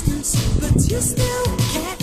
distance, but you still can't.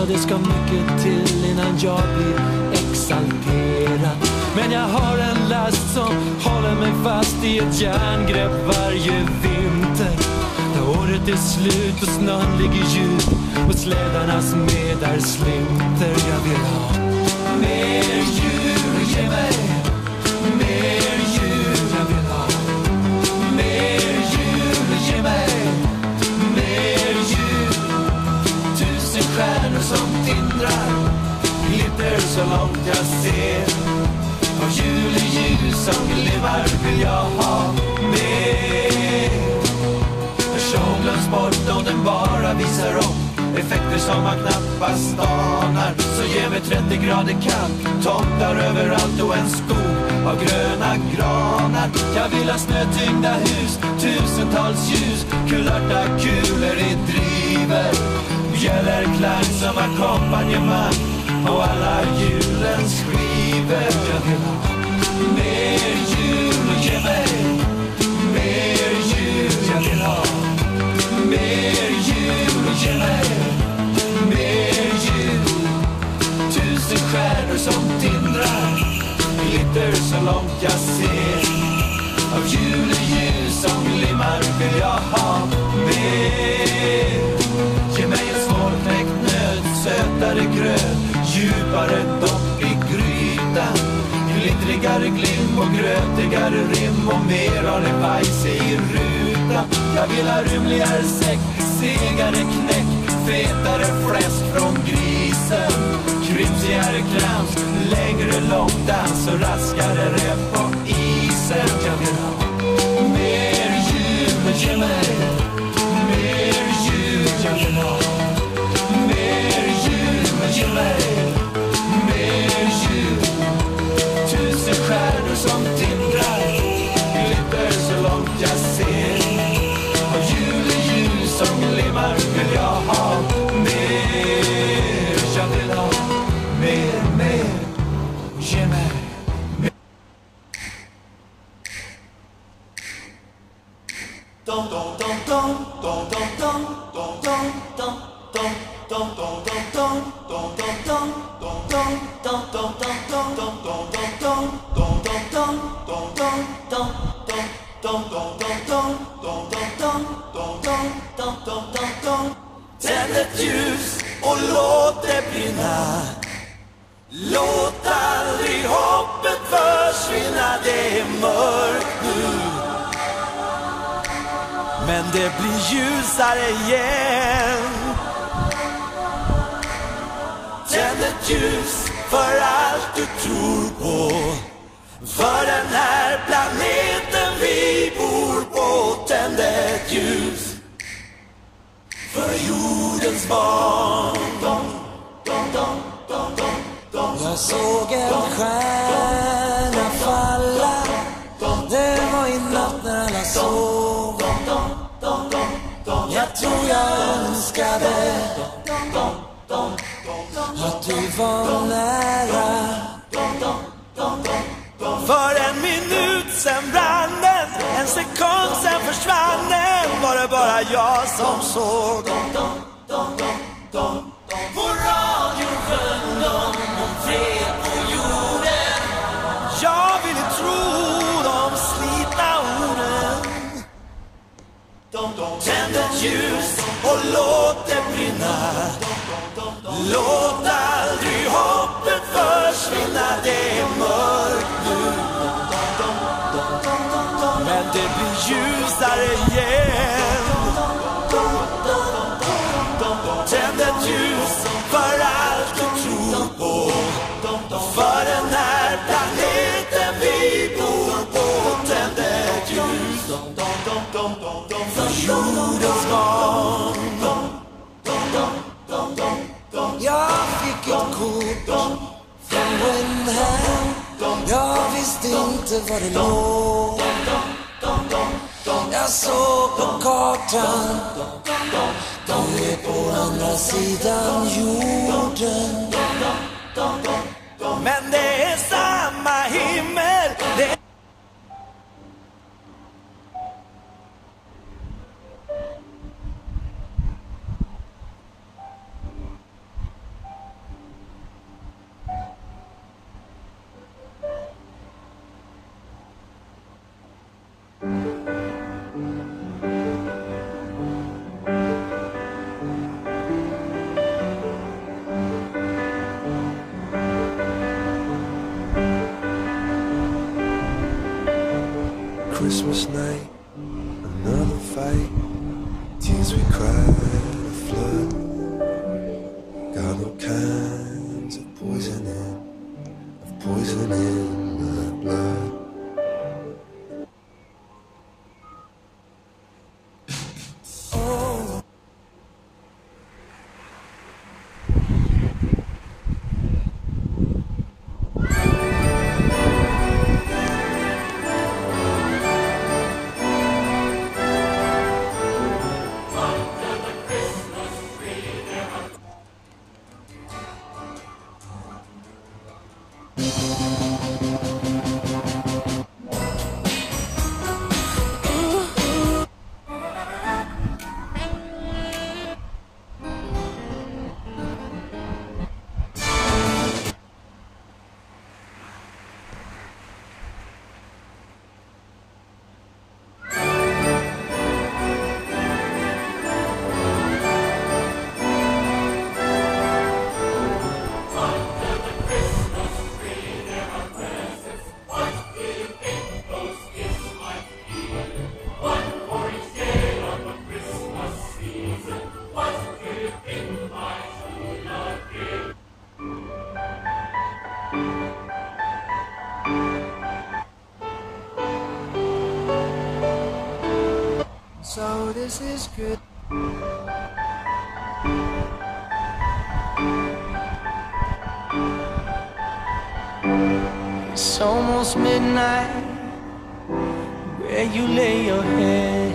för det ska mycket till innan jag blir exalterad. Men jag har en last som håller mig fast i ett järngrepp varje vinter. När året är slut och snön ligger djup och slädarnas medar slinter. Jag vill ha mer ljus. så långt jag ser. Av juleljus som glimmar vill jag ha mer. För Jag glöms bort om den bara visar upp effekter som man knappast anar. Så ge mig 30 grader kallt, tomtar överallt och en skog av gröna granar. Jag vill ha snötyngda hus, tusentals ljus, kulörta kulor i driver. Bjällerklang som ackompanjemang och alla julen skriver jag hela Mer jul, ge mig Mer jul, jag vill ha. Mer jul, ge mig Mer jul. Tusen stjärnor som tindrar Glitter så långt jag ser. Av juleljus som glimmar vill jag ha. djupare dopp i grytan. Glittrigare glim och grötigare rim och mer av det bajs i rutan. Jag vill ha rymligare säck, segare knäck fetare fläsk från grisen. Krymsigare krams, längre långdans och raskare rep på isen. Tänd ett ljus och låt det brinna Låt aldrig hoppet försvinna, det är mörkt nu. Men det blir ljusare igen. Tänd ett ljus för allt du tror på. För den här planeten vi bor jordens barn. Jag såg en stjärna falla. Det var i natt när alla sov. Jag tror jag önskade att du var nära. För en minut sen brann den, en sekund sen försvann den. Var det bara jag som såg? På radion sjöng de om fred på jorden Jag ville tro de slitna orden Tänd ett ljus och låt det brinna Låt aldrig hoppet försvinna Det är mörkt nu Men det blir ljusare igen Jag fick ett kort från Wenham Jag visste inte var det låg. Jag såg på kartan. Du är på andra sidan jorden. Men det är samma himmel. Christmas night, another fight. Tears we cried good. It's almost midnight where you lay your head.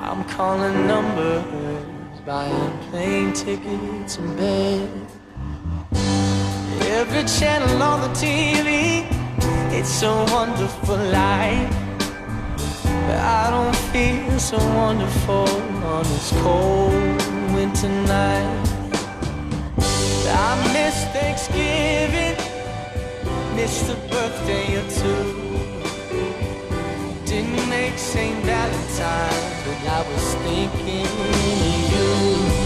I'm calling numbers, buying plane tickets and bed. Every channel on the TV, it's a wonderful life. I don't feel so wonderful on this cold winter night. I miss Thanksgiving, missed a birthday or two. Didn't make St. Valentine's, but I was thinking of you.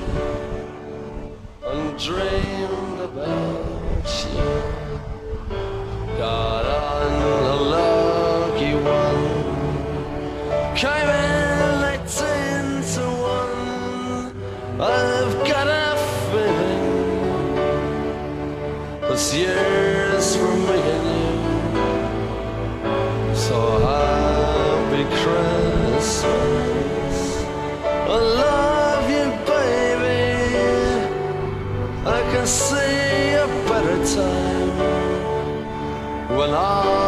dreamed about you. Got on a lucky one, came in eighteen one. I've got a feeling it's years for me and you. So Christmas. See a better time when I